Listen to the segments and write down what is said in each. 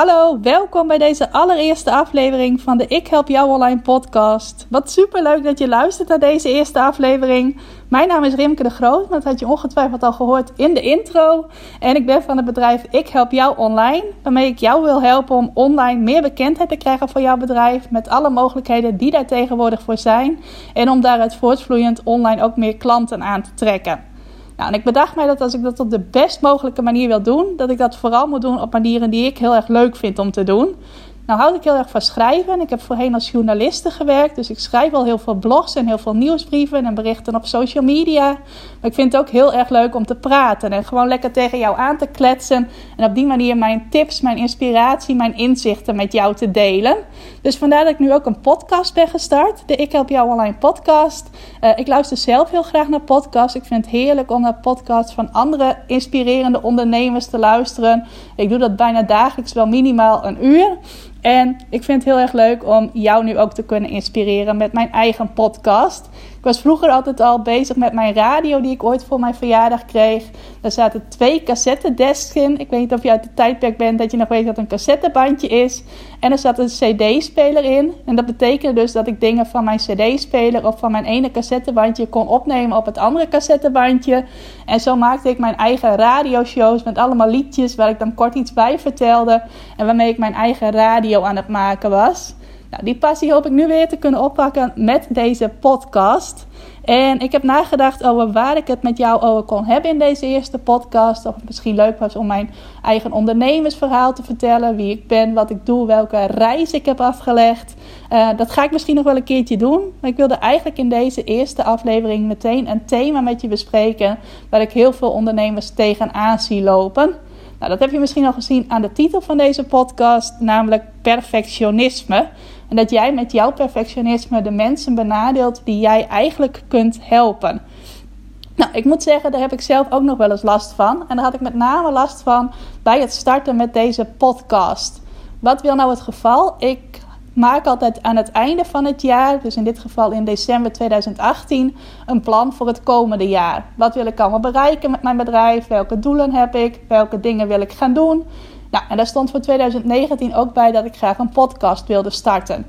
Hallo, welkom bij deze allereerste aflevering van de Ik Help Jou Online podcast. Wat super leuk dat je luistert naar deze eerste aflevering. Mijn naam is Rimke de Groot, dat had je ongetwijfeld al gehoord in de intro. En ik ben van het bedrijf Ik Help Jou Online, waarmee ik jou wil helpen om online meer bekendheid te krijgen voor jouw bedrijf. Met alle mogelijkheden die daar tegenwoordig voor zijn. En om daaruit voortvloeiend online ook meer klanten aan te trekken. Nou, en ik bedacht mij dat als ik dat op de best mogelijke manier wil doen, dat ik dat vooral moet doen op manieren die ik heel erg leuk vind om te doen. Nou houd ik heel erg van schrijven. Ik heb voorheen als journaliste gewerkt. Dus ik schrijf al heel veel blogs en heel veel nieuwsbrieven en berichten op social media. Maar ik vind het ook heel erg leuk om te praten en gewoon lekker tegen jou aan te kletsen. En op die manier mijn tips, mijn inspiratie, mijn inzichten met jou te delen. Dus vandaar dat ik nu ook een podcast ben gestart. De Ik Help Jou Online podcast. Uh, ik luister zelf heel graag naar podcasts. Ik vind het heerlijk om naar podcasts van andere inspirerende ondernemers te luisteren. Ik doe dat bijna dagelijks wel minimaal een uur. En ik vind het heel erg leuk om jou nu ook te kunnen inspireren met mijn eigen podcast. Ik was vroeger altijd al bezig met mijn radio die ik ooit voor mijn verjaardag kreeg. Daar zaten twee cassettedesks in. Ik weet niet of je uit de tijdperk bent dat je nog weet wat een cassettebandje is. En er zat een cd-speler in. En dat betekende dus dat ik dingen van mijn cd-speler of van mijn ene cassettebandje kon opnemen op het andere cassettebandje. En zo maakte ik mijn eigen radioshows met allemaal liedjes waar ik dan kort iets bij vertelde. En waarmee ik mijn eigen radio aan het maken was. Nou, die passie hoop ik nu weer te kunnen oppakken met deze podcast. En ik heb nagedacht over waar ik het met jou over kon hebben in deze eerste podcast. Of het misschien leuk was om mijn eigen ondernemersverhaal te vertellen. Wie ik ben, wat ik doe, welke reis ik heb afgelegd. Uh, dat ga ik misschien nog wel een keertje doen. Maar ik wilde eigenlijk in deze eerste aflevering meteen een thema met je bespreken. Waar ik heel veel ondernemers tegenaan zie lopen. Nou, dat heb je misschien al gezien aan de titel van deze podcast, namelijk perfectionisme. En dat jij met jouw perfectionisme de mensen benadeelt die jij eigenlijk kunt helpen. Nou, ik moet zeggen, daar heb ik zelf ook nog wel eens last van. En daar had ik met name last van bij het starten met deze podcast. Wat wil nou het geval? Ik maak altijd aan het einde van het jaar, dus in dit geval in december 2018, een plan voor het komende jaar. Wat wil ik allemaal bereiken met mijn bedrijf? Welke doelen heb ik? Welke dingen wil ik gaan doen? Nou, en daar stond voor 2019 ook bij dat ik graag een podcast wilde starten.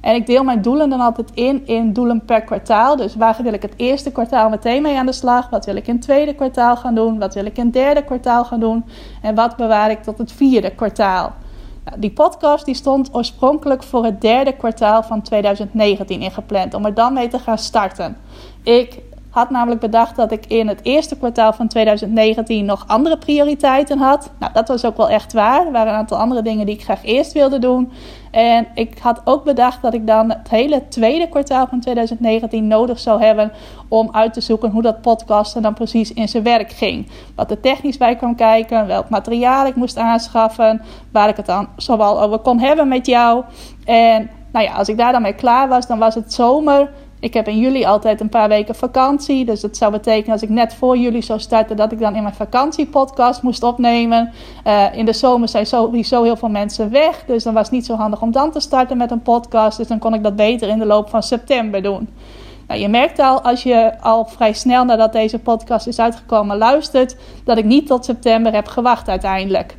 En ik deel mijn doelen dan altijd in in doelen per kwartaal. Dus waar wil ik het eerste kwartaal meteen mee aan de slag? Wat wil ik in het tweede kwartaal gaan doen? Wat wil ik in het derde kwartaal gaan doen? En wat bewaar ik tot het vierde kwartaal? Nou, die podcast die stond oorspronkelijk voor het derde kwartaal van 2019 ingepland. Om er dan mee te gaan starten. Ik had namelijk bedacht dat ik in het eerste kwartaal van 2019 nog andere prioriteiten had. Nou, dat was ook wel echt waar. Er waren een aantal andere dingen die ik graag eerst wilde doen. En ik had ook bedacht dat ik dan het hele tweede kwartaal van 2019 nodig zou hebben om uit te zoeken hoe dat podcasten dan precies in zijn werk ging. Wat er technisch bij kwam kijken, welk materiaal ik moest aanschaffen, waar ik het dan zowel over kon hebben met jou. En nou ja, als ik daar dan mee klaar was, dan was het zomer. Ik heb in juli altijd een paar weken vakantie. Dus dat zou betekenen als ik net voor juli zou starten, dat ik dan in mijn vakantiepodcast moest opnemen. Uh, in de zomer zijn sowieso heel veel mensen weg. Dus dan was het niet zo handig om dan te starten met een podcast. Dus dan kon ik dat beter in de loop van september doen. Nou, je merkt al als je al vrij snel nadat deze podcast is uitgekomen luistert, dat ik niet tot september heb gewacht uiteindelijk.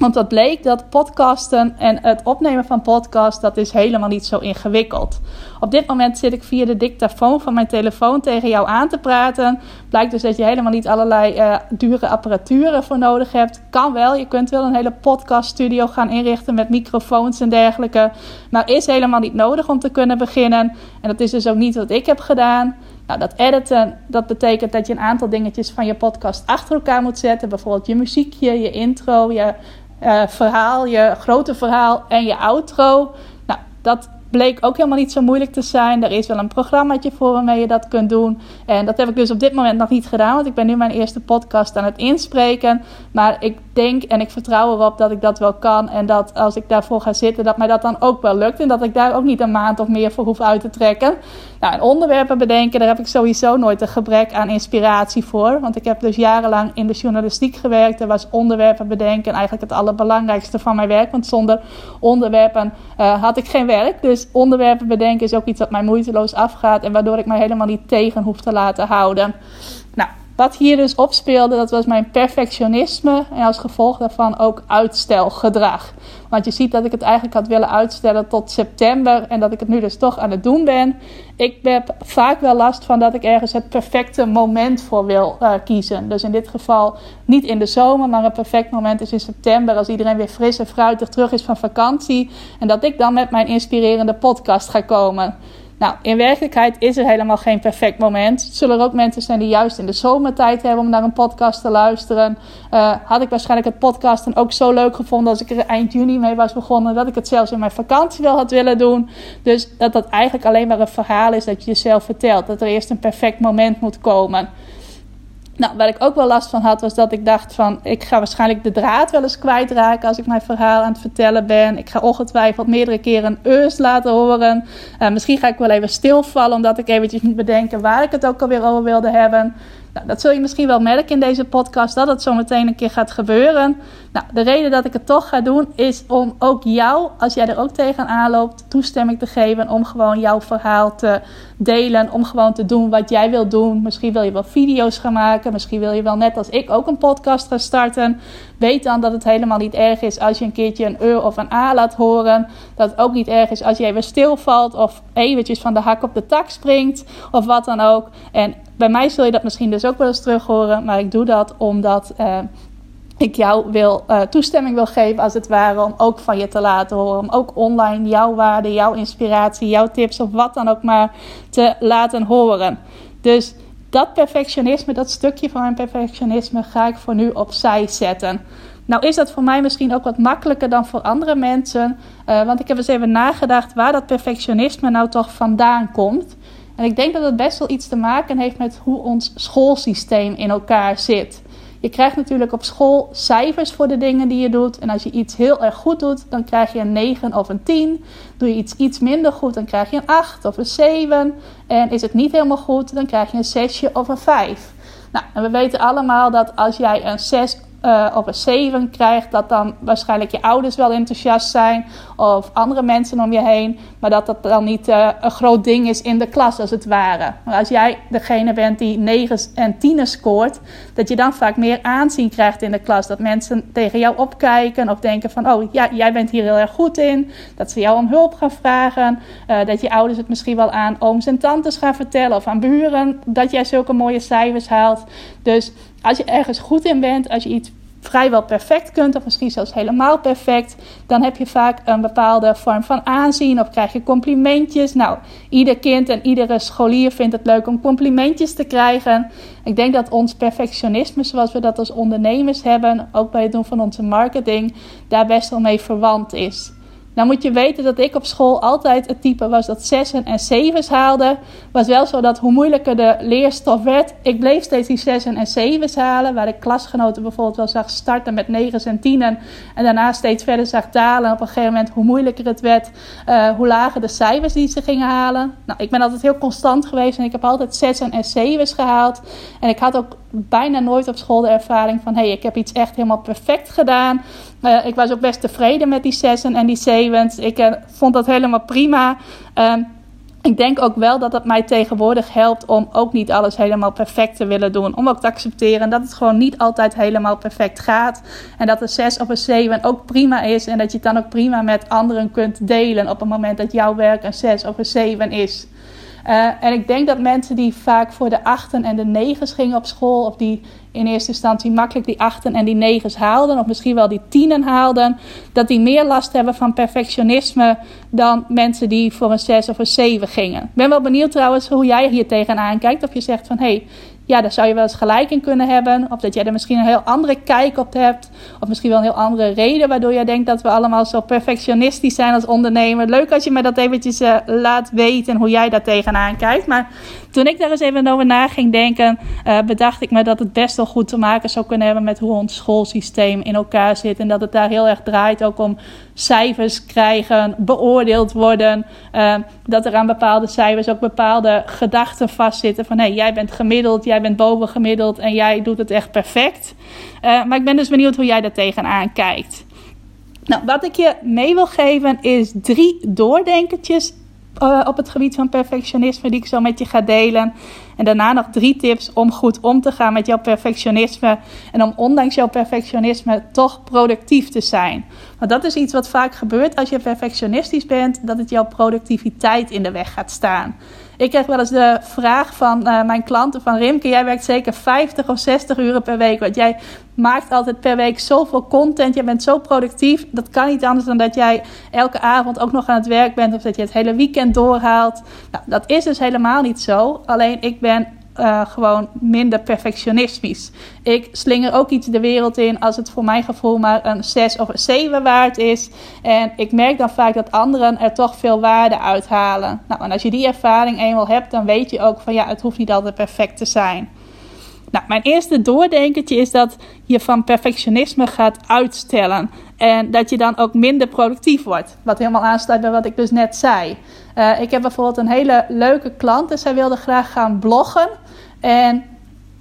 Want dat bleek dat podcasten en het opnemen van podcast, dat is helemaal niet zo ingewikkeld. Op dit moment zit ik via de dictafoon van mijn telefoon tegen jou aan te praten. Blijkt dus dat je helemaal niet allerlei uh, dure apparatuur voor nodig hebt. Kan wel, je kunt wel een hele podcaststudio gaan inrichten met microfoons en dergelijke. Maar is helemaal niet nodig om te kunnen beginnen. En dat is dus ook niet wat ik heb gedaan. Nou, dat editen, dat betekent dat je een aantal dingetjes van je podcast achter elkaar moet zetten. Bijvoorbeeld je muziekje, je intro, je uh, verhaal, je grote verhaal en je outro. Nou, dat bleek ook helemaal niet zo moeilijk te zijn. Er is wel een programmaatje voor waarmee je dat kunt doen. En dat heb ik dus op dit moment nog niet gedaan, want ik ben nu mijn eerste podcast aan het inspreken. Maar ik denk en ik vertrouw erop dat ik dat wel kan. En dat als ik daarvoor ga zitten, dat mij dat dan ook wel lukt. En dat ik daar ook niet een maand of meer voor hoef uit te trekken. Nou, en onderwerpen bedenken, daar heb ik sowieso nooit een gebrek aan inspiratie voor. Want ik heb dus jarenlang in de journalistiek gewerkt. Er was onderwerpen bedenken eigenlijk het allerbelangrijkste van mijn werk. Want zonder onderwerpen uh, had ik geen werk. Dus onderwerpen bedenken is ook iets wat mij moeiteloos afgaat. En waardoor ik mij helemaal niet tegen hoef te laten houden. Nou, wat hier dus opspeelde, dat was mijn perfectionisme en als gevolg daarvan ook uitstelgedrag. Want je ziet dat ik het eigenlijk had willen uitstellen tot september en dat ik het nu dus toch aan het doen ben. Ik heb vaak wel last van dat ik ergens het perfecte moment voor wil uh, kiezen. Dus in dit geval niet in de zomer, maar een perfect moment is in september als iedereen weer fris en fruitig terug is van vakantie. En dat ik dan met mijn inspirerende podcast ga komen. Nou, in werkelijkheid is er helemaal geen perfect moment. Zullen er ook mensen zijn die juist in de zomertijd hebben om naar een podcast te luisteren. Uh, had ik waarschijnlijk het podcasten ook zo leuk gevonden als ik er eind juni mee was begonnen. Dat ik het zelfs in mijn vakantie wel had willen doen. Dus dat dat eigenlijk alleen maar een verhaal is dat je jezelf vertelt. Dat er eerst een perfect moment moet komen. Nou, waar ik ook wel last van had, was dat ik dacht van... ik ga waarschijnlijk de draad wel eens kwijtraken als ik mijn verhaal aan het vertellen ben. Ik ga ongetwijfeld meerdere keren een eus laten horen. Uh, misschien ga ik wel even stilvallen, omdat ik eventjes moet bedenken... waar ik het ook alweer over wilde hebben. Nou, dat zul je misschien wel merken in deze podcast, dat het zo meteen een keer gaat gebeuren. Nou, de reden dat ik het toch ga doen, is om ook jou, als jij er ook tegenaan loopt, toestemming te geven om gewoon jouw verhaal te delen. Om gewoon te doen wat jij wil doen. Misschien wil je wel video's gaan maken. Misschien wil je wel net als ik ook een podcast gaan starten. Weet dan dat het helemaal niet erg is als je een keertje een E of een A laat horen. Dat het ook niet erg is als je even stilvalt of eventjes van de hak op de tak springt. Of wat dan ook. En bij mij zul je dat misschien dus ook wel eens terug horen. Maar ik doe dat omdat uh, ik jou wil, uh, toestemming wil geven, als het ware, om ook van je te laten horen. Om ook online jouw waarde, jouw inspiratie, jouw tips of wat dan ook maar te laten horen. Dus dat perfectionisme, dat stukje van mijn perfectionisme, ga ik voor nu opzij zetten. Nou is dat voor mij misschien ook wat makkelijker dan voor andere mensen. Uh, want ik heb eens even nagedacht waar dat perfectionisme nou toch vandaan komt. En ik denk dat het best wel iets te maken heeft met hoe ons schoolsysteem in elkaar zit. Je krijgt natuurlijk op school cijfers voor de dingen die je doet. En als je iets heel erg goed doet, dan krijg je een 9 of een 10. Doe je iets iets minder goed, dan krijg je een 8 of een 7. En is het niet helemaal goed, dan krijg je een 6 of een 5. Nou, en we weten allemaal dat als jij een 6 uh, op een 7 krijgt, dat dan waarschijnlijk je ouders wel enthousiast zijn of andere mensen om je heen, maar dat dat dan niet uh, een groot ding is in de klas als het ware. Maar als jij degene bent die 9 en 10 scoort, dat je dan vaak meer aanzien krijgt in de klas. Dat mensen tegen jou opkijken of denken van, oh ja, jij bent hier heel erg goed in. Dat ze jou om hulp gaan vragen. Uh, dat je ouders het misschien wel aan ooms en tantes gaan vertellen of aan buren dat jij zulke mooie cijfers haalt. Dus als je ergens goed in bent, als je iets vrijwel perfect kunt, of misschien zelfs helemaal perfect, dan heb je vaak een bepaalde vorm van aanzien of krijg je complimentjes. Nou, ieder kind en iedere scholier vindt het leuk om complimentjes te krijgen. Ik denk dat ons perfectionisme, zoals we dat als ondernemers hebben, ook bij het doen van onze marketing, daar best wel mee verwant is. Nou moet je weten dat ik op school altijd het type was dat zessen en zevens haalde. Was wel zo dat hoe moeilijker de leerstof werd, ik bleef steeds die zessen en zevens halen. Waar ik klasgenoten bijvoorbeeld wel zag starten met negens en tienen. En daarna steeds verder zag dalen. Op een gegeven moment, hoe moeilijker het werd, uh, hoe lager de cijfers die ze gingen halen. Nou, ik ben altijd heel constant geweest en ik heb altijd zessen en zevens gehaald. En ik had ook bijna nooit op school de ervaring van: hé, hey, ik heb iets echt helemaal perfect gedaan. Uh, ik was ook best tevreden met die zessen en die zevens. Ik uh, vond dat helemaal prima. Uh, ik denk ook wel dat het mij tegenwoordig helpt om ook niet alles helemaal perfect te willen doen. Om ook te accepteren dat het gewoon niet altijd helemaal perfect gaat. En dat een 6 of een 7 ook prima is. En dat je het dan ook prima met anderen kunt delen op het moment dat jouw werk een 6 of een 7 is. Uh, en ik denk dat mensen die vaak voor de achten en de negens gingen op school, of die in eerste instantie makkelijk die achten en die negens haalden, of misschien wel die tienen haalden, dat die meer last hebben van perfectionisme dan mensen die voor een zes of een zeven gingen. Ik ben wel benieuwd trouwens hoe jij hier tegenaan kijkt. Of je zegt van hé, hey, ja, daar zou je wel eens gelijk in kunnen hebben. Of dat jij er misschien een heel andere kijk op hebt. Of misschien wel een heel andere reden waardoor jij denkt dat we allemaal zo perfectionistisch zijn als ondernemer. Leuk als je me dat eventjes uh, laat weten hoe jij daar tegenaan kijkt. Maar toen ik daar eens even over na ging denken, uh, bedacht ik me dat het best wel goed te maken zou kunnen hebben met hoe ons schoolsysteem in elkaar zit. En dat het daar heel erg draait ook om cijfers krijgen, beoordeeld worden. Uh, dat er aan bepaalde cijfers ook bepaalde gedachten vastzitten. Van hey, jij bent gemiddeld, jij bent bovengemiddeld en jij doet het echt perfect. Uh, maar ik ben dus benieuwd hoe jij daar tegenaan kijkt. Nou, wat ik je mee wil geven is drie doordenkertjes uh, op het gebied van perfectionisme die ik zo met je ga delen. En daarna nog drie tips om goed om te gaan met jouw perfectionisme. En om ondanks jouw perfectionisme toch productief te zijn. Want dat is iets wat vaak gebeurt als je perfectionistisch bent, dat het jouw productiviteit in de weg gaat staan. Ik krijg wel eens de vraag van uh, mijn klanten van Rimke, jij werkt zeker 50 of 60 uren per week. Want jij maakt altijd per week zoveel content, je bent zo productief. Dat kan niet anders dan dat jij elke avond ook nog aan het werk bent of dat je het hele weekend doorhaalt. Nou, dat is dus helemaal niet zo. Alleen ik ben uh, gewoon minder perfectionistisch. Ik slinger ook iets de wereld in als het voor mijn gevoel maar een 6 of een 7 waard is. En ik merk dan vaak dat anderen er toch veel waarde uithalen. Nou, en als je die ervaring eenmaal hebt, dan weet je ook van ja, het hoeft niet altijd perfect te zijn. Nou, mijn eerste doordenkertje is dat je van perfectionisme gaat uitstellen. En dat je dan ook minder productief wordt. Wat helemaal aansluit bij wat ik dus net zei. Uh, ik heb bijvoorbeeld een hele leuke klant en zij wilde graag gaan bloggen. En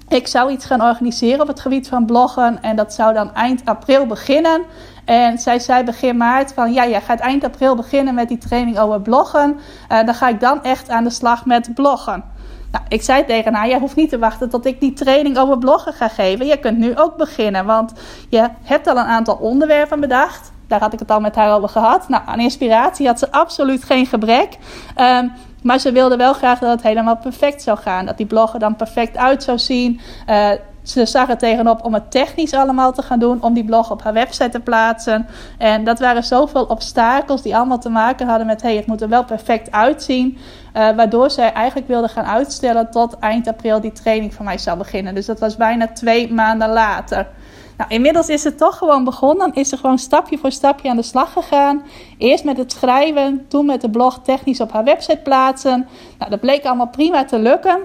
ik zou iets gaan organiseren op het gebied van bloggen. En dat zou dan eind april beginnen. En zij zei begin maart van ja, jij gaat eind april beginnen met die training over bloggen. Uh, dan ga ik dan echt aan de slag met bloggen. Nou, ik zei tegen haar, jij hoeft niet te wachten tot ik die training over bloggen ga geven. Je kunt nu ook beginnen, want je hebt al een aantal onderwerpen bedacht. Daar had ik het al met haar over gehad. Nou, aan inspiratie had ze absoluut geen gebrek. Um, maar ze wilde wel graag dat het helemaal perfect zou gaan. Dat die blog er dan perfect uit zou zien. Uh, ze zag er tegenop om het technisch allemaal te gaan doen, om die blog op haar website te plaatsen. En dat waren zoveel obstakels die allemaal te maken hadden met: hey, het moet er wel perfect uitzien. Uh, waardoor zij eigenlijk wilde gaan uitstellen tot eind april die training van mij zou beginnen. Dus dat was bijna twee maanden later. Nou, inmiddels is het toch gewoon begonnen. Is ze gewoon stapje voor stapje aan de slag gegaan. Eerst met het schrijven, toen met de blog technisch op haar website plaatsen. Nou, dat bleek allemaal prima te lukken.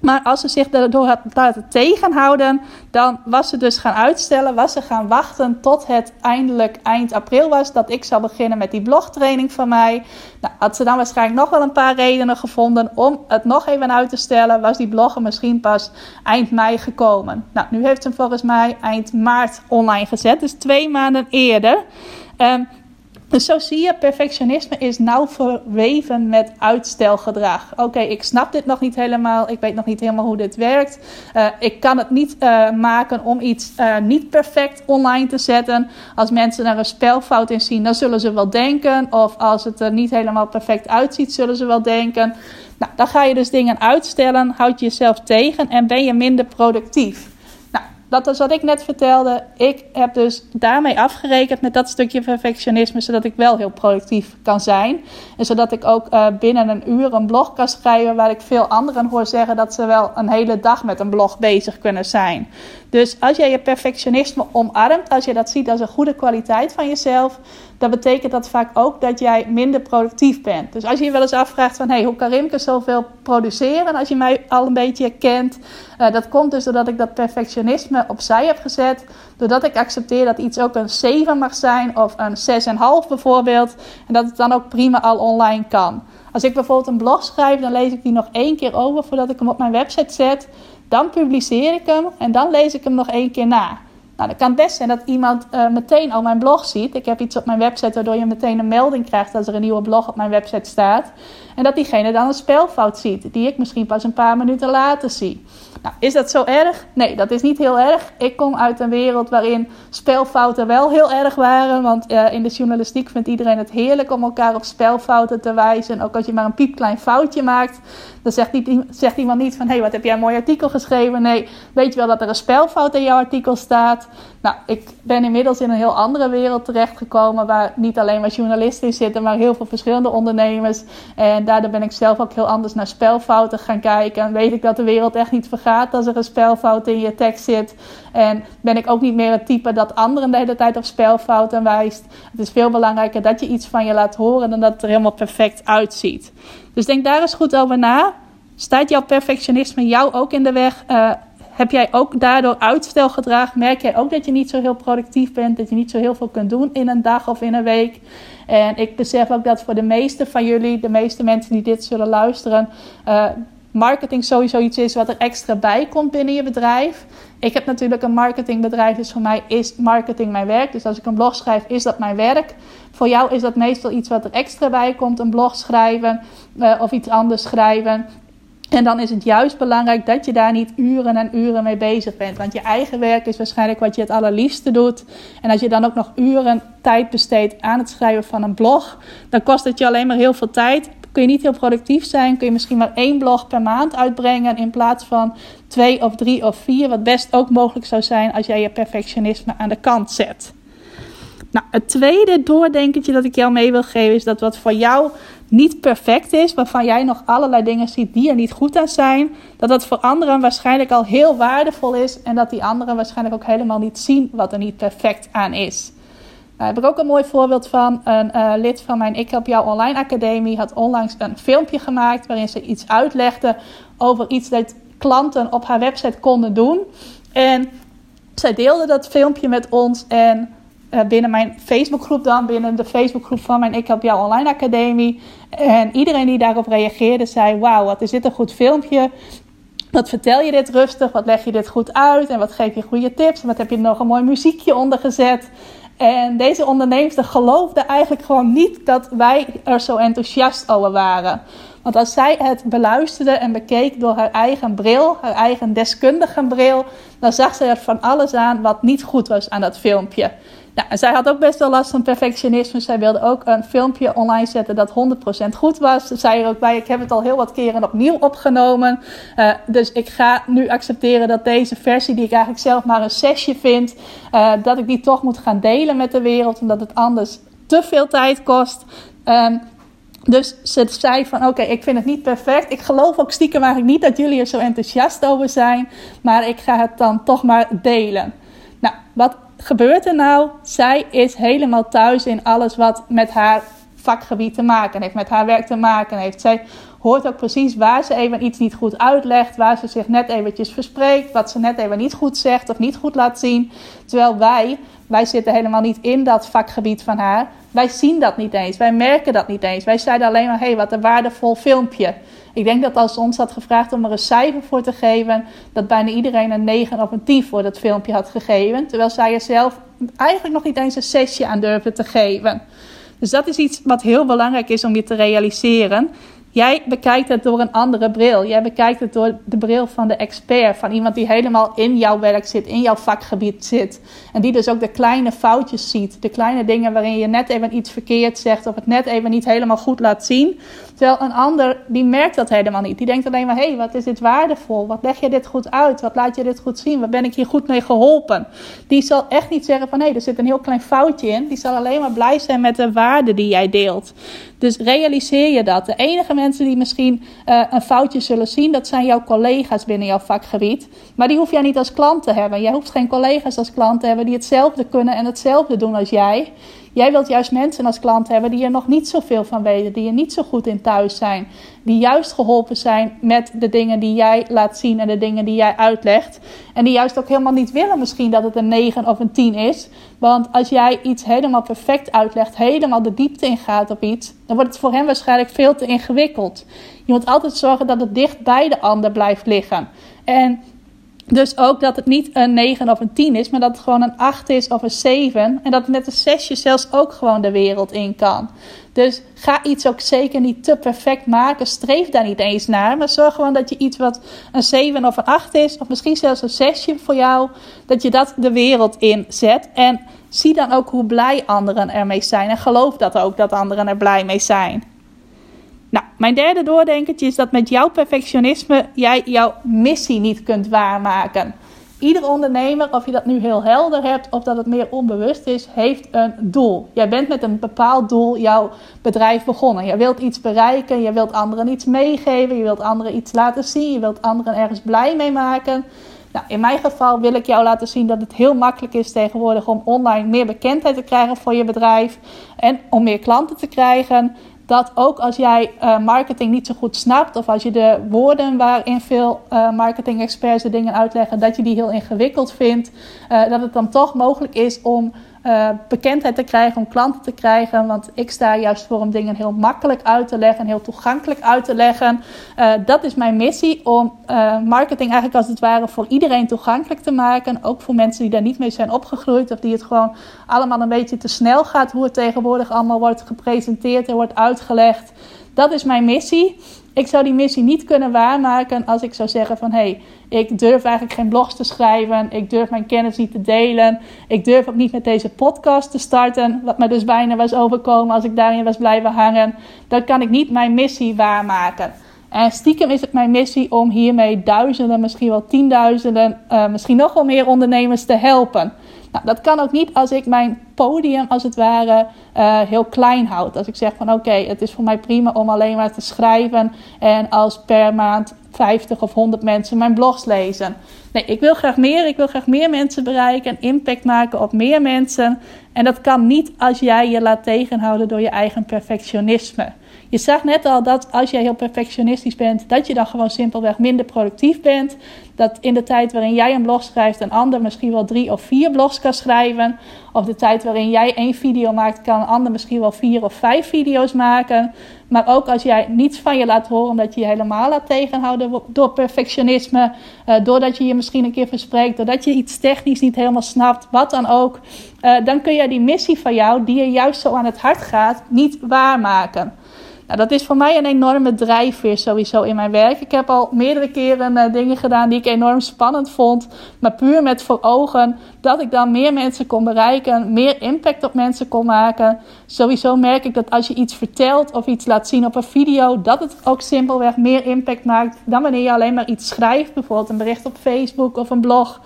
Maar als ze zich daardoor had laten tegenhouden, dan was ze dus gaan uitstellen, was ze gaan wachten tot het eindelijk eind april was dat ik zou beginnen met die blogtraining van mij. Nou, had ze dan waarschijnlijk nog wel een paar redenen gevonden om het nog even uit te stellen, was die blogger misschien pas eind mei gekomen. Nou, nu heeft ze hem volgens mij eind maart online gezet, dus twee maanden eerder. Um, dus zo zie je, perfectionisme is nauw verweven met uitstelgedrag. Oké, ik snap dit nog niet helemaal. Ik weet nog niet helemaal hoe dit werkt. Uh, ik kan het niet uh, maken om iets uh, niet perfect online te zetten. Als mensen er een spelfout in zien, dan zullen ze wel denken. Of als het er niet helemaal perfect uitziet, zullen ze wel denken. Nou, dan ga je dus dingen uitstellen, houd je jezelf tegen en ben je minder productief dat is wat ik net vertelde. Ik heb dus daarmee afgerekend met dat stukje perfectionisme, zodat ik wel heel productief kan zijn. En zodat ik ook uh, binnen een uur een blog kan schrijven, waar ik veel anderen hoor zeggen dat ze wel een hele dag met een blog bezig kunnen zijn. Dus als jij je perfectionisme omarmt, als je dat ziet als een goede kwaliteit van jezelf, dan betekent dat vaak ook dat jij minder productief bent. Dus als je je wel eens afvraagt van, hey, hoe kan Rimke zoveel produceren als je mij al een beetje kent? Uh, dat komt dus doordat ik dat perfectionisme opzij heb gezet. Doordat ik accepteer dat iets ook een 7 mag zijn of een 6,5 bijvoorbeeld. En dat het dan ook prima al online kan. Als ik bijvoorbeeld een blog schrijf, dan lees ik die nog één keer over voordat ik hem op mijn website zet. Dan publiceer ik hem en dan lees ik hem nog één keer na. Nou, dan kan best zijn dat iemand uh, meteen al mijn blog ziet. Ik heb iets op mijn website waardoor je meteen een melding krijgt als er een nieuwe blog op mijn website staat. En dat diegene dan een spelfout ziet, die ik misschien pas een paar minuten later zie. Nou, is dat zo erg? Nee, dat is niet heel erg. Ik kom uit een wereld waarin spelfouten wel heel erg waren. Want uh, in de journalistiek vindt iedereen het heerlijk om elkaar op spelfouten te wijzen. Ook als je maar een piepklein foutje maakt, dan zegt, zegt iemand niet van... hé, hey, wat heb jij een mooi artikel geschreven? Nee, weet je wel dat er een spelfout in jouw artikel staat? Nou, ik ben inmiddels in een heel andere wereld terechtgekomen. Waar niet alleen maar journalisten zitten, maar heel veel verschillende ondernemers. En daardoor ben ik zelf ook heel anders naar spelfouten gaan kijken. En weet ik dat de wereld echt niet vergaat als er een spelfout in je tekst zit. En ben ik ook niet meer het type dat anderen de hele tijd op spelfouten wijst. Het is veel belangrijker dat je iets van je laat horen dan dat het er helemaal perfect uitziet. Dus denk daar eens goed over na. Staat jouw perfectionisme jou ook in de weg? Uh, heb jij ook daardoor uitstelgedrag? Merk jij ook dat je niet zo heel productief bent? Dat je niet zo heel veel kunt doen in een dag of in een week? En ik besef ook dat voor de meeste van jullie, de meeste mensen die dit zullen luisteren, uh, marketing sowieso iets is wat er extra bij komt binnen je bedrijf. Ik heb natuurlijk een marketingbedrijf, dus voor mij is marketing mijn werk. Dus als ik een blog schrijf, is dat mijn werk. Voor jou is dat meestal iets wat er extra bij komt, een blog schrijven uh, of iets anders schrijven. En dan is het juist belangrijk dat je daar niet uren en uren mee bezig bent. Want je eigen werk is waarschijnlijk wat je het allerliefste doet. En als je dan ook nog uren tijd besteedt aan het schrijven van een blog, dan kost het je alleen maar heel veel tijd. Kun je niet heel productief zijn, kun je misschien maar één blog per maand uitbrengen in plaats van twee of drie of vier. Wat best ook mogelijk zou zijn als jij je perfectionisme aan de kant zet. Nou, het tweede doordenkentje dat ik jou mee wil geven is dat wat voor jou niet perfect is, waarvan jij nog allerlei dingen ziet die er niet goed aan zijn, dat dat voor anderen waarschijnlijk al heel waardevol is en dat die anderen waarschijnlijk ook helemaal niet zien wat er niet perfect aan is. Daar heb ik ook een mooi voorbeeld van. Een uh, lid van mijn Ik Help Jou Online Academie had onlangs een filmpje gemaakt waarin ze iets uitlegde over iets dat klanten op haar website konden doen. En zij deelde dat filmpje met ons en uh, binnen mijn Facebookgroep dan, binnen de Facebookgroep van mijn Ik Help Jou Online Academie. En iedereen die daarop reageerde zei, wauw, wat is dit een goed filmpje. Wat vertel je dit rustig? Wat leg je dit goed uit? En wat geef je goede tips? En wat heb je nog een mooi muziekje onder gezet? En deze onderneemster geloofde eigenlijk gewoon niet dat wij er zo enthousiast over waren. Want als zij het beluisterde en bekeek door haar eigen bril, haar eigen deskundige bril, dan zag ze er van alles aan wat niet goed was aan dat filmpje. Zij had ook best wel last van perfectionisme. Zij wilde ook een filmpje online zetten dat 100% goed was. Ze zei er ook bij: Ik heb het al heel wat keren opnieuw opgenomen. Uh, dus ik ga nu accepteren dat deze versie, die ik eigenlijk zelf maar een zesje vind, uh, dat ik die toch moet gaan delen met de wereld. Omdat het anders te veel tijd kost. Um, dus ze zei van oké, ik vind het niet perfect. Ik geloof ook stiekem eigenlijk niet dat jullie er zo enthousiast over zijn. Maar ik ga het dan toch maar delen. Nou, wat gebeurt er nou? Zij is helemaal thuis in alles wat met haar vakgebied te maken heeft, met haar werk te maken heeft. Zij hoort ook precies waar ze even iets niet goed uitlegt, waar ze zich net eventjes verspreekt, wat ze net even niet goed zegt of niet goed laat zien. Terwijl wij, wij zitten helemaal niet in dat vakgebied van haar. Wij zien dat niet eens, wij merken dat niet eens. Wij zeiden alleen maar, hé, hey, wat een waardevol filmpje. Ik denk dat als ons had gevraagd om er een cijfer voor te geven, dat bijna iedereen een 9 of een 10 voor dat filmpje had gegeven. Terwijl zij er zelf eigenlijk nog niet eens een 6 aan durfde te geven. Dus dat is iets wat heel belangrijk is om je te realiseren. Jij bekijkt het door een andere bril. Jij bekijkt het door de bril van de expert. Van iemand die helemaal in jouw werk zit, in jouw vakgebied zit. En die dus ook de kleine foutjes ziet. De kleine dingen waarin je net even iets verkeerd zegt. Of het net even niet helemaal goed laat zien. Terwijl een ander, die merkt dat helemaal niet. Die denkt alleen maar, hé, hey, wat is dit waardevol? Wat leg je dit goed uit? Wat laat je dit goed zien? Waar ben ik hier goed mee geholpen? Die zal echt niet zeggen van, hé, er zit een heel klein foutje in. Die zal alleen maar blij zijn met de waarde die jij deelt. Dus realiseer je dat. De enige mensen die misschien uh, een foutje zullen zien, dat zijn jouw collega's binnen jouw vakgebied. Maar die hoef jij niet als klant te hebben. Jij hoeft geen collega's als klant te hebben die hetzelfde kunnen en hetzelfde doen als jij. Jij wilt juist mensen als klant hebben die er nog niet zoveel van weten, die er niet zo goed in thuis zijn, die juist geholpen zijn met de dingen die jij laat zien en de dingen die jij uitlegt. En die juist ook helemaal niet willen misschien dat het een 9 of een 10 is. Want als jij iets helemaal perfect uitlegt, helemaal de diepte ingaat op iets, dan wordt het voor hen waarschijnlijk veel te ingewikkeld. Je moet altijd zorgen dat het dicht bij de ander blijft liggen. En dus ook dat het niet een 9 of een 10 is, maar dat het gewoon een 8 is of een 7. En dat het met een 6 zelfs ook gewoon de wereld in kan. Dus ga iets ook zeker niet te perfect maken. Streef daar niet eens naar. Maar zorg gewoon dat je iets wat een 7 of een 8 is, of misschien zelfs een 6 voor jou, dat je dat de wereld in zet. En zie dan ook hoe blij anderen ermee zijn. En geloof dat ook dat anderen er blij mee zijn. Nou, mijn derde doordenkertje is dat met jouw perfectionisme jij jouw missie niet kunt waarmaken. Ieder ondernemer, of je dat nu heel helder hebt of dat het meer onbewust is, heeft een doel. Jij bent met een bepaald doel jouw bedrijf begonnen. Je wilt iets bereiken, je wilt anderen iets meegeven, je wilt anderen iets laten zien, je wilt anderen ergens blij mee maken. Nou, in mijn geval wil ik jou laten zien dat het heel makkelijk is tegenwoordig om online meer bekendheid te krijgen voor je bedrijf en om meer klanten te krijgen dat ook als jij uh, marketing niet zo goed snapt, of als je de woorden waarin veel uh, marketing experts de dingen uitleggen, dat je die heel ingewikkeld vindt, uh, dat het dan toch mogelijk is om uh, bekendheid te krijgen, om klanten te krijgen. Want ik sta juist voor om dingen heel makkelijk uit te leggen en heel toegankelijk uit te leggen. Uh, dat is mijn missie om uh, marketing eigenlijk als het ware voor iedereen toegankelijk te maken. Ook voor mensen die daar niet mee zijn opgegroeid of die het gewoon allemaal een beetje te snel gaat. Hoe het tegenwoordig allemaal wordt gepresenteerd en wordt uitgelegd. Dat is mijn missie. Ik zou die missie niet kunnen waarmaken als ik zou zeggen van hé, hey, ik durf eigenlijk geen blogs te schrijven. Ik durf mijn kennis niet te delen. Ik durf ook niet met deze podcast te starten. Wat me dus bijna was overkomen als ik daarin was blijven hangen. Dan kan ik niet mijn missie waarmaken. En stiekem is het mijn missie om hiermee duizenden, misschien wel tienduizenden, uh, misschien nog wel meer ondernemers te helpen. Nou, dat kan ook niet als ik mijn podium als het ware uh, heel klein houd. Als ik zeg van oké, het is voor mij prima om alleen maar te schrijven en als per maand 50 of 100 mensen mijn blogs lezen. Nee, ik wil graag meer. Ik wil graag meer mensen bereiken, impact maken op meer mensen. En dat kan niet als jij je laat tegenhouden door je eigen perfectionisme. Je zag net al dat als jij heel perfectionistisch bent, dat je dan gewoon simpelweg minder productief bent. Dat in de tijd waarin jij een blog schrijft, een ander misschien wel drie of vier blogs kan schrijven. Of de tijd waarin jij één video maakt, kan een ander misschien wel vier of vijf video's maken. Maar ook als jij niets van je laat horen, omdat je je helemaal laat tegenhouden door perfectionisme. Uh, doordat je je misschien een keer verspreekt, doordat je iets technisch niet helemaal snapt, wat dan ook. Uh, dan kun je die missie van jou, die je juist zo aan het hart gaat, niet waarmaken. Nou, dat is voor mij een enorme drijfveer sowieso in mijn werk. Ik heb al meerdere keren uh, dingen gedaan die ik enorm spannend vond. Maar puur met voor ogen dat ik dan meer mensen kon bereiken. Meer impact op mensen kon maken. Sowieso merk ik dat als je iets vertelt of iets laat zien op een video. Dat het ook simpelweg meer impact maakt dan wanneer je alleen maar iets schrijft. Bijvoorbeeld een bericht op Facebook of een blog.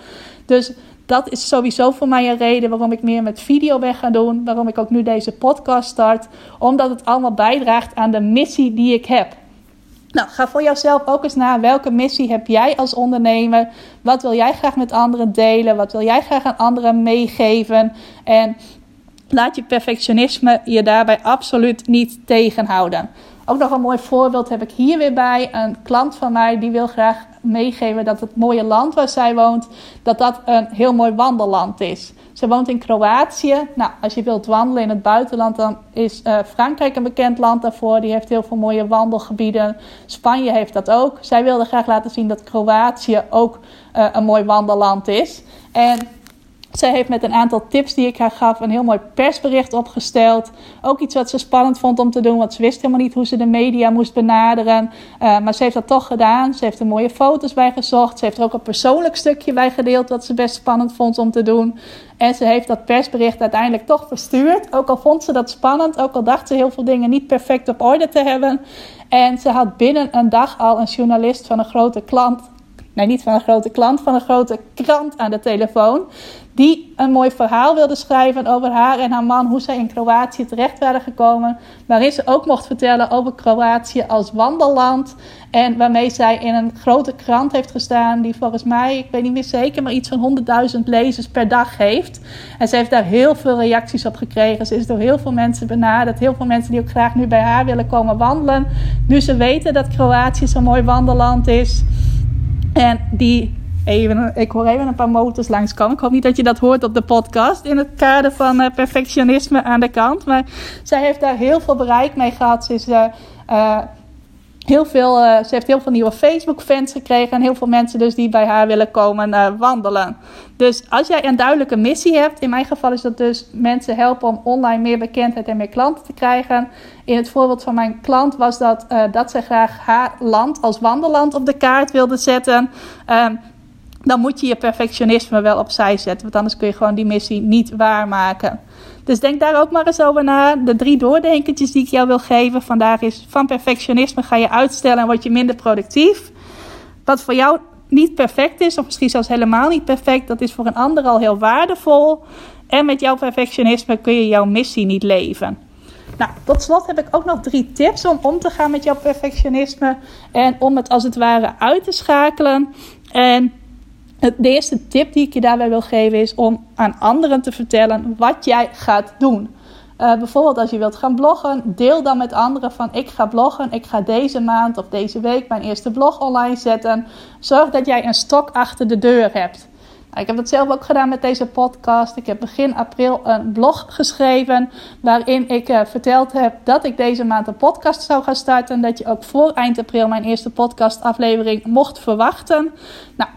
Dus dat is sowieso voor mij een reden waarom ik meer met video ben gaan doen. Waarom ik ook nu deze podcast start. Omdat het allemaal bijdraagt aan de missie die ik heb. Nou, ga voor jouzelf ook eens na welke missie heb jij als ondernemer? Wat wil jij graag met anderen delen? Wat wil jij graag aan anderen meegeven? En laat je perfectionisme je daarbij absoluut niet tegenhouden. Ook nog een mooi voorbeeld heb ik hier weer bij. Een klant van mij die wil graag meegeven dat het mooie land waar zij woont, dat dat een heel mooi wandelland is. Ze woont in Kroatië. Nou, als je wilt wandelen in het buitenland, dan is uh, Frankrijk een bekend land daarvoor. Die heeft heel veel mooie wandelgebieden. Spanje heeft dat ook. Zij wilde graag laten zien dat Kroatië ook uh, een mooi wandelland is. En zij heeft met een aantal tips die ik haar gaf een heel mooi persbericht opgesteld. Ook iets wat ze spannend vond om te doen, want ze wist helemaal niet hoe ze de media moest benaderen. Uh, maar ze heeft dat toch gedaan. Ze heeft er mooie foto's bij gezocht. Ze heeft er ook een persoonlijk stukje bij gedeeld, wat ze best spannend vond om te doen. En ze heeft dat persbericht uiteindelijk toch verstuurd. Ook al vond ze dat spannend, ook al dacht ze heel veel dingen niet perfect op orde te hebben. En ze had binnen een dag al een journalist van een grote klant nee, niet van een grote klant, van een grote krant aan de telefoon. Die een mooi verhaal wilde schrijven over haar en haar man, hoe zij in Kroatië terecht waren gekomen. Waarin ze ook mocht vertellen over Kroatië als wandelland. En waarmee zij in een grote krant heeft gestaan, die volgens mij, ik weet niet meer zeker, maar iets van 100.000 lezers per dag heeft. En ze heeft daar heel veel reacties op gekregen. Ze is door heel veel mensen benaderd. Heel veel mensen die ook graag nu bij haar willen komen wandelen. Nu ze weten dat Kroatië zo'n mooi wandelland is. En die even, ik hoor even een paar motors langskomen. Ik hoop niet dat je dat hoort op de podcast. In het kader van uh, perfectionisme aan de kant. Maar zij heeft daar heel veel bereik mee gehad. Ze is uh, uh, heel veel, uh, ze heeft heel veel nieuwe Facebook-fans gekregen. En heel veel mensen dus die bij haar willen komen uh, wandelen. Dus als jij een duidelijke missie hebt. In mijn geval is dat dus mensen helpen om online meer bekendheid en meer klanten te krijgen. In het voorbeeld van mijn klant was dat, uh, dat zij graag haar land als wandelland op de kaart wilde zetten. Um, dan moet je je perfectionisme wel opzij zetten. Want anders kun je gewoon die missie niet waarmaken. Dus denk daar ook maar eens over na. De drie doordenkertjes die ik jou wil geven vandaag is: van perfectionisme ga je uitstellen en word je minder productief. Wat voor jou niet perfect is, of misschien zelfs helemaal niet perfect, dat is voor een ander al heel waardevol. En met jouw perfectionisme kun je jouw missie niet leven. Nou, tot slot heb ik ook nog drie tips om om te gaan met jouw perfectionisme en om het als het ware uit te schakelen. En de eerste tip die ik je daarbij wil geven is om aan anderen te vertellen wat jij gaat doen. Uh, bijvoorbeeld als je wilt gaan bloggen, deel dan met anderen van ik ga bloggen, ik ga deze maand of deze week mijn eerste blog online zetten. Zorg dat jij een stok achter de deur hebt. Nou, ik heb dat zelf ook gedaan met deze podcast. Ik heb begin april een blog geschreven waarin ik uh, verteld heb dat ik deze maand een podcast zou gaan starten. Dat je ook voor eind april mijn eerste podcastaflevering mocht verwachten. Nou,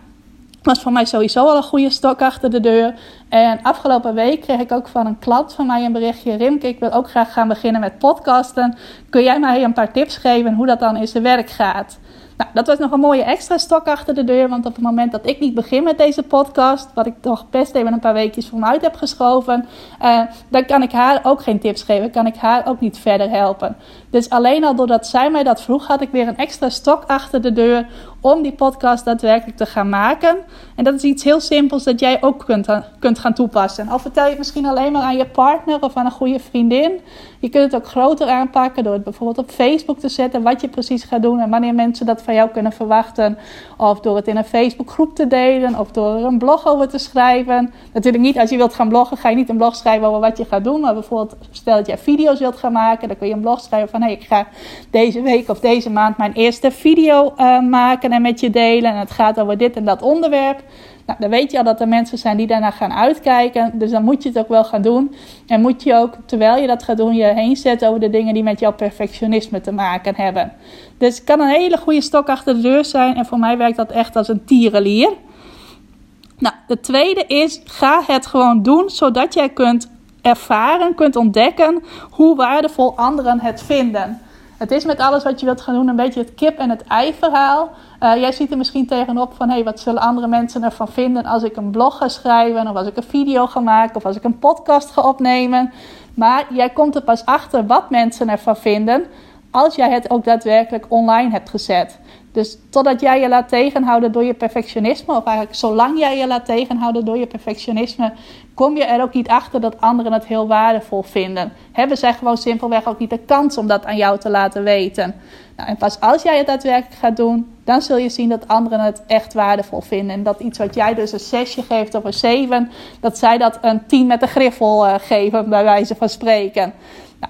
was voor mij sowieso al een goede stok achter de deur. En afgelopen week kreeg ik ook van een klant van mij een berichtje. Rimke, ik wil ook graag gaan beginnen met podcasten. Kun jij mij een paar tips geven hoe dat dan in zijn werk gaat? Nou, dat was nog een mooie extra stok achter de deur. Want op het moment dat ik niet begin met deze podcast, wat ik toch best even een paar weekjes voor me uit heb geschoven, uh, dan kan ik haar ook geen tips geven. Kan ik haar ook niet verder helpen. Dus alleen al doordat zij mij dat vroeg, had ik weer een extra stok achter de deur om die podcast daadwerkelijk te gaan maken. En dat is iets heel simpels dat jij ook kunt, kunt gaan toepassen. Al vertel je het misschien alleen maar aan je partner of aan een goede vriendin. Je kunt het ook groter aanpakken door het bijvoorbeeld op Facebook te zetten wat je precies gaat doen en wanneer mensen dat van jou kunnen verwachten. Of door het in een Facebookgroep te delen of door er een blog over te schrijven. Natuurlijk niet als je wilt gaan bloggen, ga je niet een blog schrijven over wat je gaat doen. Maar bijvoorbeeld stel dat jij video's wilt gaan maken, dan kun je een blog schrijven van hé, hey, ik ga deze week of deze maand mijn eerste video uh, maken en met je delen. En het gaat over dit en dat onderwerp. Nou, dan weet je al dat er mensen zijn die daarna gaan uitkijken. Dus dan moet je het ook wel gaan doen. En moet je ook, terwijl je dat gaat doen, je heen zetten over de dingen die met jouw perfectionisme te maken hebben. Dus het kan een hele goede stok achter de deur zijn. En voor mij werkt dat echt als een tierenlier. Nou, de tweede is, ga het gewoon doen, zodat jij kunt ervaren, kunt ontdekken hoe waardevol anderen het vinden. Het is met alles wat je wilt gaan doen een beetje het kip en het ei verhaal. Uh, jij ziet er misschien tegenop van, hé, hey, wat zullen andere mensen ervan vinden als ik een blog ga schrijven, of als ik een video ga maken, of als ik een podcast ga opnemen. Maar jij komt er pas achter wat mensen ervan vinden als jij het ook daadwerkelijk online hebt gezet. Dus totdat jij je laat tegenhouden door je perfectionisme, of eigenlijk zolang jij je laat tegenhouden door je perfectionisme, kom je er ook niet achter dat anderen het heel waardevol vinden. Hebben zij gewoon simpelweg ook niet de kans om dat aan jou te laten weten. Nou, en pas als jij het daadwerkelijk gaat doen, dan zul je zien dat anderen het echt waardevol vinden. En dat iets wat jij dus een zesje geeft of een zeven, dat zij dat een tien met de griffel uh, geven, bij wijze van spreken.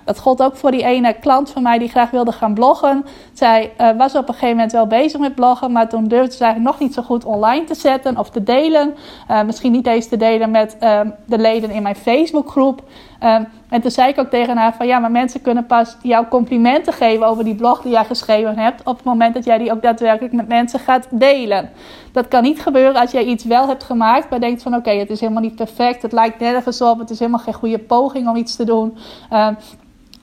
Dat gold ook voor die ene klant van mij die graag wilde gaan bloggen. Zij uh, was op een gegeven moment wel bezig met bloggen, maar toen durfde ze eigenlijk nog niet zo goed online te zetten of te delen. Uh, misschien niet eens te delen met uh, de leden in mijn Facebookgroep. en toen zei ik ook tegen haar van ja, maar mensen kunnen pas jouw complimenten geven over die blog die jij geschreven hebt op het moment dat jij die ook daadwerkelijk met mensen gaat delen. Dat kan niet gebeuren als jij iets wel hebt gemaakt, maar denkt van oké, het is helemaal niet perfect, het lijkt nergens op, het is helemaal geen goede poging om iets te doen.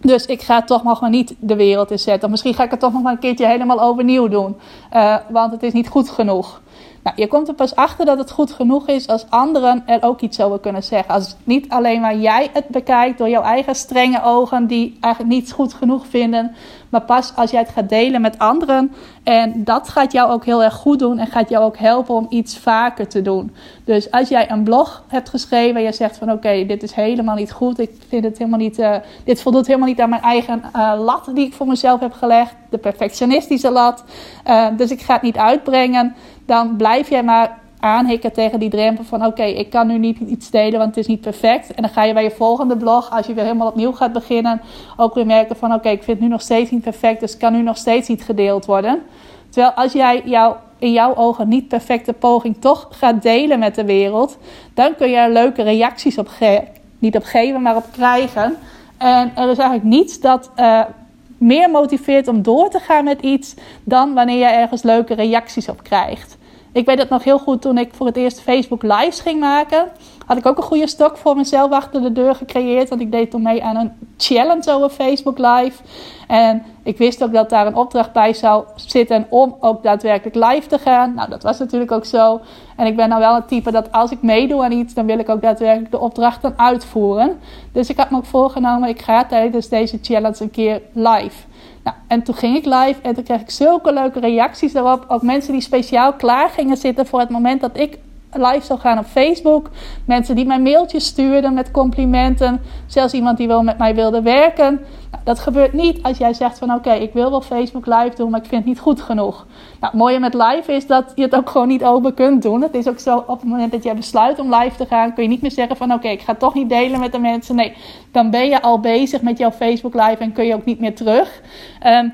Dus ik ga toch nog maar niet de wereld in zetten. Of misschien ga ik het toch nog maar een keertje helemaal overnieuw doen. Uh, want het is niet goed genoeg. Nou, je komt er pas achter dat het goed genoeg is als anderen er ook iets over kunnen zeggen. Als niet alleen maar jij het bekijkt door jouw eigen strenge ogen, die eigenlijk niet goed genoeg vinden. Maar pas als jij het gaat delen met anderen. En dat gaat jou ook heel erg goed doen en gaat jou ook helpen om iets vaker te doen. Dus als jij een blog hebt geschreven en je zegt van oké, dit is helemaal niet goed. Ik vind het helemaal niet, uh, dit voldoet helemaal niet aan mijn eigen uh, lat die ik voor mezelf heb gelegd. De perfectionistische lat. Uh, dus ik ga het niet uitbrengen dan blijf jij maar aanhikken tegen die drempel van oké, ik kan nu niet iets delen, want het is niet perfect. En dan ga je bij je volgende blog, als je weer helemaal opnieuw gaat beginnen, ook weer merken van oké, ik vind nu nog steeds niet perfect, dus kan nu nog steeds niet gedeeld worden. Terwijl als jij jou, in jouw ogen niet perfecte poging toch gaat delen met de wereld, dan kun je er leuke reacties op geven. Niet op geven, maar op krijgen. En er is eigenlijk niets dat uh, meer motiveert om door te gaan met iets dan wanneer je ergens leuke reacties op krijgt. Ik weet het nog heel goed toen ik voor het eerst Facebook Lives ging maken. Had ik ook een goede stok voor mezelf achter de deur gecreëerd. Want ik deed toen mee aan een challenge over Facebook Live. En ik wist ook dat daar een opdracht bij zou zitten om ook daadwerkelijk live te gaan. Nou, dat was natuurlijk ook zo. En ik ben nou wel het type dat als ik meedoe aan iets, dan wil ik ook daadwerkelijk de opdrachten uitvoeren. Dus ik had me ook voorgenomen, ik ga tijdens deze challenge een keer live. Nou, en toen ging ik live en toen kreeg ik zulke leuke reacties daarop. Ook mensen die speciaal klaar gingen zitten voor het moment dat ik live zou gaan op Facebook. Mensen die mij mailtjes stuurden met complimenten. Zelfs iemand die wel met mij wilde werken. Nou, dat gebeurt niet als jij zegt van oké, ik wil wel Facebook live doen, maar ik vind het niet goed genoeg. Nou, het mooie met live is dat je het ook gewoon niet open kunt doen. Het is ook zo, op het moment dat jij besluit om live te gaan, kun je niet meer zeggen van oké, ik ga toch niet delen met de mensen. Nee, dan ben je al bezig met jouw Facebook live en kun je ook niet meer terug. Um,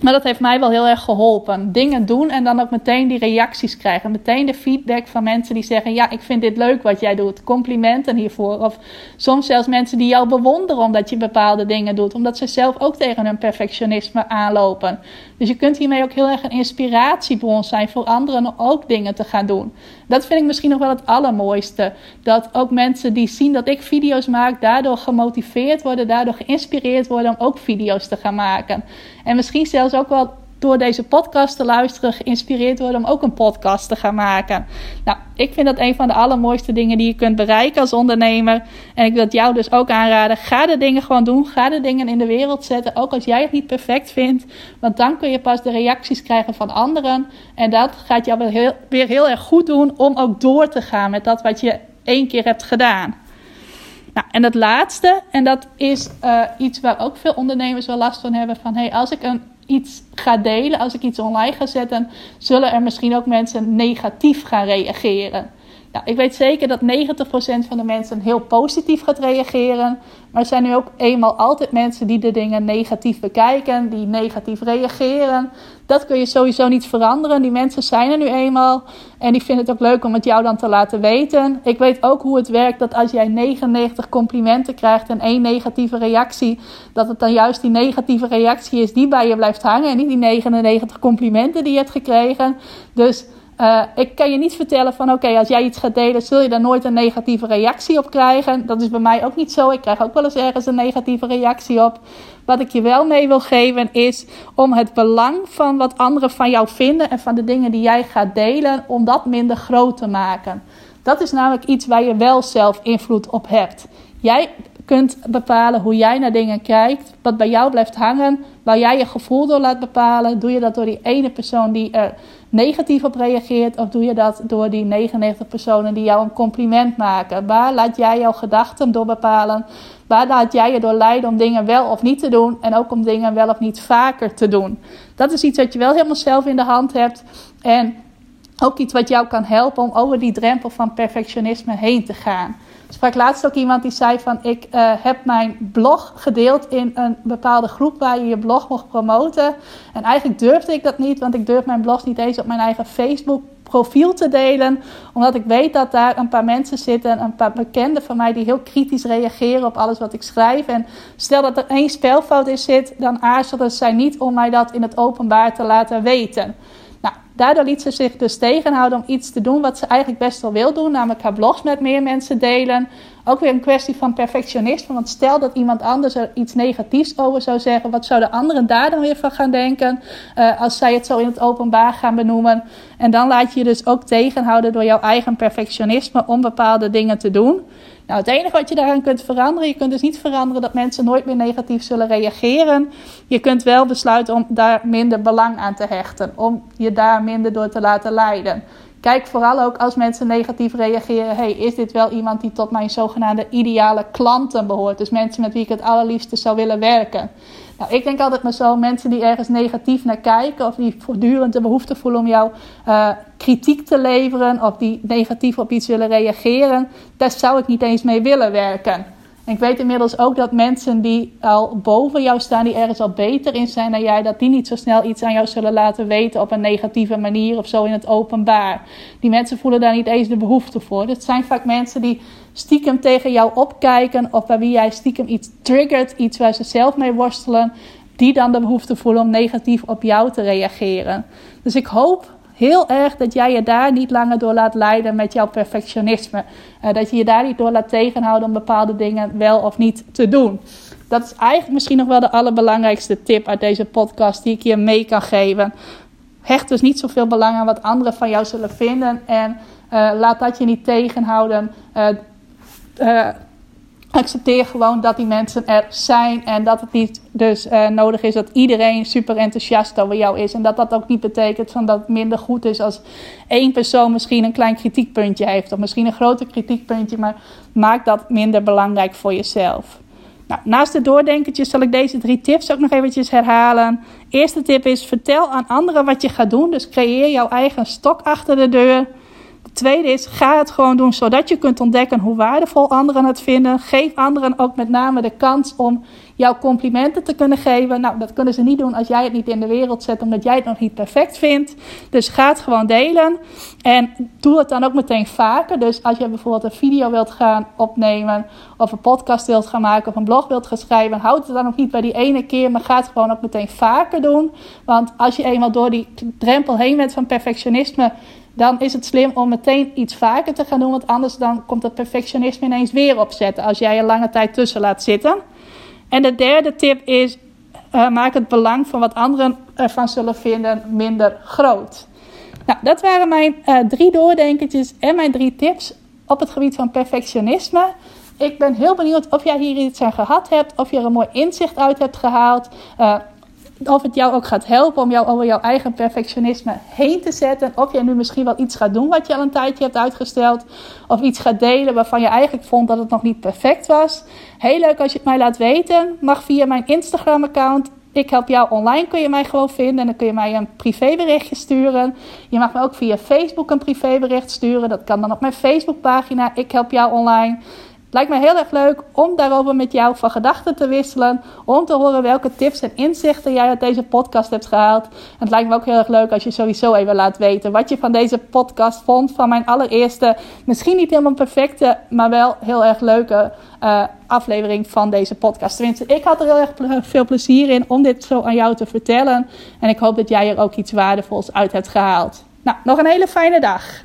maar dat heeft mij wel heel erg geholpen. Dingen doen en dan ook meteen die reacties krijgen. Meteen de feedback van mensen die zeggen: Ja, ik vind dit leuk wat jij doet. Complimenten hiervoor. Of soms zelfs mensen die jou bewonderen omdat je bepaalde dingen doet. Omdat ze zelf ook tegen hun perfectionisme aanlopen. Dus je kunt hiermee ook heel erg een inspiratiebron zijn voor anderen om ook dingen te gaan doen. Dat vind ik misschien nog wel het allermooiste. Dat ook mensen die zien dat ik video's maak, daardoor gemotiveerd worden, daardoor geïnspireerd worden om ook video's te gaan maken. En misschien zelfs ook wel door deze podcast te luisteren geïnspireerd worden om ook een podcast te gaan maken. Nou, ik vind dat een van de allermooiste dingen die je kunt bereiken als ondernemer. En ik wil het jou dus ook aanraden. Ga de dingen gewoon doen. Ga de dingen in de wereld zetten. Ook als jij het niet perfect vindt. Want dan kun je pas de reacties krijgen van anderen. En dat gaat jou weer heel, weer heel erg goed doen om ook door te gaan met dat wat je één keer hebt gedaan. Nou, en het laatste, en dat is uh, iets waar ook veel ondernemers wel last van hebben: van hey, als ik een iets ga delen, als ik iets online ga zetten, zullen er misschien ook mensen negatief gaan reageren. Nou, ik weet zeker dat 90% van de mensen heel positief gaat reageren. Maar er zijn nu ook eenmaal altijd mensen die de dingen negatief bekijken, die negatief reageren. Dat kun je sowieso niet veranderen. Die mensen zijn er nu eenmaal. En die vinden het ook leuk om het jou dan te laten weten. Ik weet ook hoe het werkt dat als jij 99 complimenten krijgt en één negatieve reactie, dat het dan juist die negatieve reactie is die bij je blijft hangen. En niet die 99 complimenten die je hebt gekregen. Dus uh, ik kan je niet vertellen van oké, als jij iets gaat delen, zul je daar nooit een negatieve reactie op krijgen. Dat is bij mij ook niet zo. Ik krijg ook wel eens ergens een negatieve reactie op. Wat ik je wel mee wil geven is om het belang van wat anderen van jou vinden en van de dingen die jij gaat delen, om dat minder groot te maken. Dat is namelijk iets waar je wel zelf invloed op hebt. Jij kunt bepalen hoe jij naar dingen kijkt, wat bij jou blijft hangen, waar jij je gevoel door laat bepalen. Doe je dat door die ene persoon die er negatief op reageert, of doe je dat door die 99 personen die jou een compliment maken? Waar laat jij jouw gedachten door bepalen? Waar laat jij je door leiden om dingen wel of niet te doen en ook om dingen wel of niet vaker te doen? Dat is iets wat je wel helemaal zelf in de hand hebt en ook iets wat jou kan helpen om over die drempel van perfectionisme heen te gaan. Sprak laatst ook iemand die zei van ik uh, heb mijn blog gedeeld in een bepaalde groep waar je je blog mocht promoten. En eigenlijk durfde ik dat niet, want ik durf mijn blog niet eens op mijn eigen Facebook profiel te delen. Omdat ik weet dat daar een paar mensen zitten, een paar bekenden van mij, die heel kritisch reageren op alles wat ik schrijf. En stel dat er één spelfout in zit, dan aarzelen zij niet om mij dat in het openbaar te laten weten. Daardoor liet ze zich dus tegenhouden om iets te doen wat ze eigenlijk best wel wil doen, namelijk haar blogs met meer mensen delen. Ook weer een kwestie van perfectionisme, want stel dat iemand anders er iets negatiefs over zou zeggen, wat zouden anderen daar dan weer van gaan denken uh, als zij het zo in het openbaar gaan benoemen? En dan laat je je dus ook tegenhouden door jouw eigen perfectionisme om bepaalde dingen te doen. Nou, het enige wat je daaraan kunt veranderen, je kunt dus niet veranderen dat mensen nooit meer negatief zullen reageren. Je kunt wel besluiten om daar minder belang aan te hechten, om je daar minder door te laten leiden. Kijk vooral ook als mensen negatief reageren: hey, is dit wel iemand die tot mijn zogenaamde ideale klanten behoort? Dus mensen met wie ik het allerliefste zou willen werken. Nou, ik denk altijd maar zo, mensen die ergens negatief naar kijken of die voortdurend de behoefte voelen om jou uh, kritiek te leveren of die negatief op iets willen reageren, daar zou ik niet eens mee willen werken. En ik weet inmiddels ook dat mensen die al boven jou staan, die ergens al beter in zijn dan jij, dat die niet zo snel iets aan jou zullen laten weten op een negatieve manier of zo in het openbaar. Die mensen voelen daar niet eens de behoefte voor. Het zijn vaak mensen die stiekem tegen jou opkijken of bij wie jij stiekem iets triggert, iets waar ze zelf mee worstelen, die dan de behoefte voelen om negatief op jou te reageren. Dus ik hoop heel erg dat jij je daar niet langer door laat leiden met jouw perfectionisme. Uh, dat je je daar niet door laat tegenhouden om bepaalde dingen wel of niet te doen. Dat is eigenlijk misschien nog wel de allerbelangrijkste tip uit deze podcast die ik je mee kan geven. Hecht dus niet zoveel belang aan wat anderen van jou zullen vinden. En uh, laat dat je niet tegenhouden. Uh, accepteer gewoon dat die mensen er zijn. En dat het niet dus uh, nodig is dat iedereen super enthousiast over jou is. En dat dat ook niet betekent van dat het minder goed is als één persoon misschien een klein kritiekpuntje heeft. Of misschien een groter kritiekpuntje. Maar maak dat minder belangrijk voor jezelf. Nou, naast de doordenkertjes zal ik deze drie tips ook nog eventjes herhalen. Eerste tip is: vertel aan anderen wat je gaat doen. Dus creëer jouw eigen stok achter de deur. De tweede is: ga het gewoon doen zodat je kunt ontdekken hoe waardevol anderen het vinden. Geef anderen ook met name de kans om jouw complimenten te kunnen geven. Nou, dat kunnen ze niet doen als jij het niet in de wereld zet, omdat jij het nog niet perfect vindt. Dus ga het gewoon delen. En doe het dan ook meteen vaker. Dus als je bijvoorbeeld een video wilt gaan opnemen, of een podcast wilt gaan maken, of een blog wilt gaan schrijven, houd het dan ook niet bij die ene keer, maar ga het gewoon ook meteen vaker doen. Want als je eenmaal door die drempel heen bent van perfectionisme, dan is het slim om meteen iets vaker te gaan doen. Want anders dan komt het perfectionisme ineens weer opzetten als jij er lange tijd tussen laat zitten. En de derde tip is: uh, maak het belang van wat anderen ervan zullen vinden minder groot. Nou, dat waren mijn uh, drie doordenkertjes en mijn drie tips op het gebied van perfectionisme. Ik ben heel benieuwd of jij hier iets aan gehad hebt, of je er een mooi inzicht uit hebt gehaald. Uh, of het jou ook gaat helpen om jou over jouw eigen perfectionisme heen te zetten. Of jij nu misschien wel iets gaat doen wat je al een tijdje hebt uitgesteld. Of iets gaat delen waarvan je eigenlijk vond dat het nog niet perfect was. Heel leuk als je het mij laat weten. Mag via mijn Instagram account. Ik help jou online kun je mij gewoon vinden. En dan kun je mij een privéberichtje sturen. Je mag me ook via Facebook een privébericht sturen. Dat kan dan op mijn Facebookpagina. Ik help jou online. Lijkt me heel erg leuk om daarover met jou van gedachten te wisselen. Om te horen welke tips en inzichten jij uit deze podcast hebt gehaald. En het lijkt me ook heel erg leuk als je sowieso even laat weten wat je van deze podcast vond. Van mijn allereerste, misschien niet helemaal perfecte, maar wel heel erg leuke uh, aflevering van deze podcast. Tenminste, ik had er heel erg veel plezier in om dit zo aan jou te vertellen. En ik hoop dat jij er ook iets waardevols uit hebt gehaald. Nou, nog een hele fijne dag.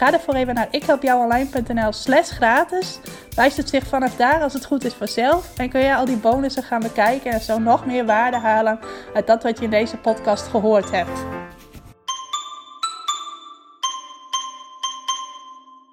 Ga ervoor even naar ikhelpjouonline.nl slash gratis. Wijst het zich vanaf daar als het goed is vanzelf. En kun je al die bonussen gaan bekijken en zo nog meer waarde halen uit dat wat je in deze podcast gehoord hebt.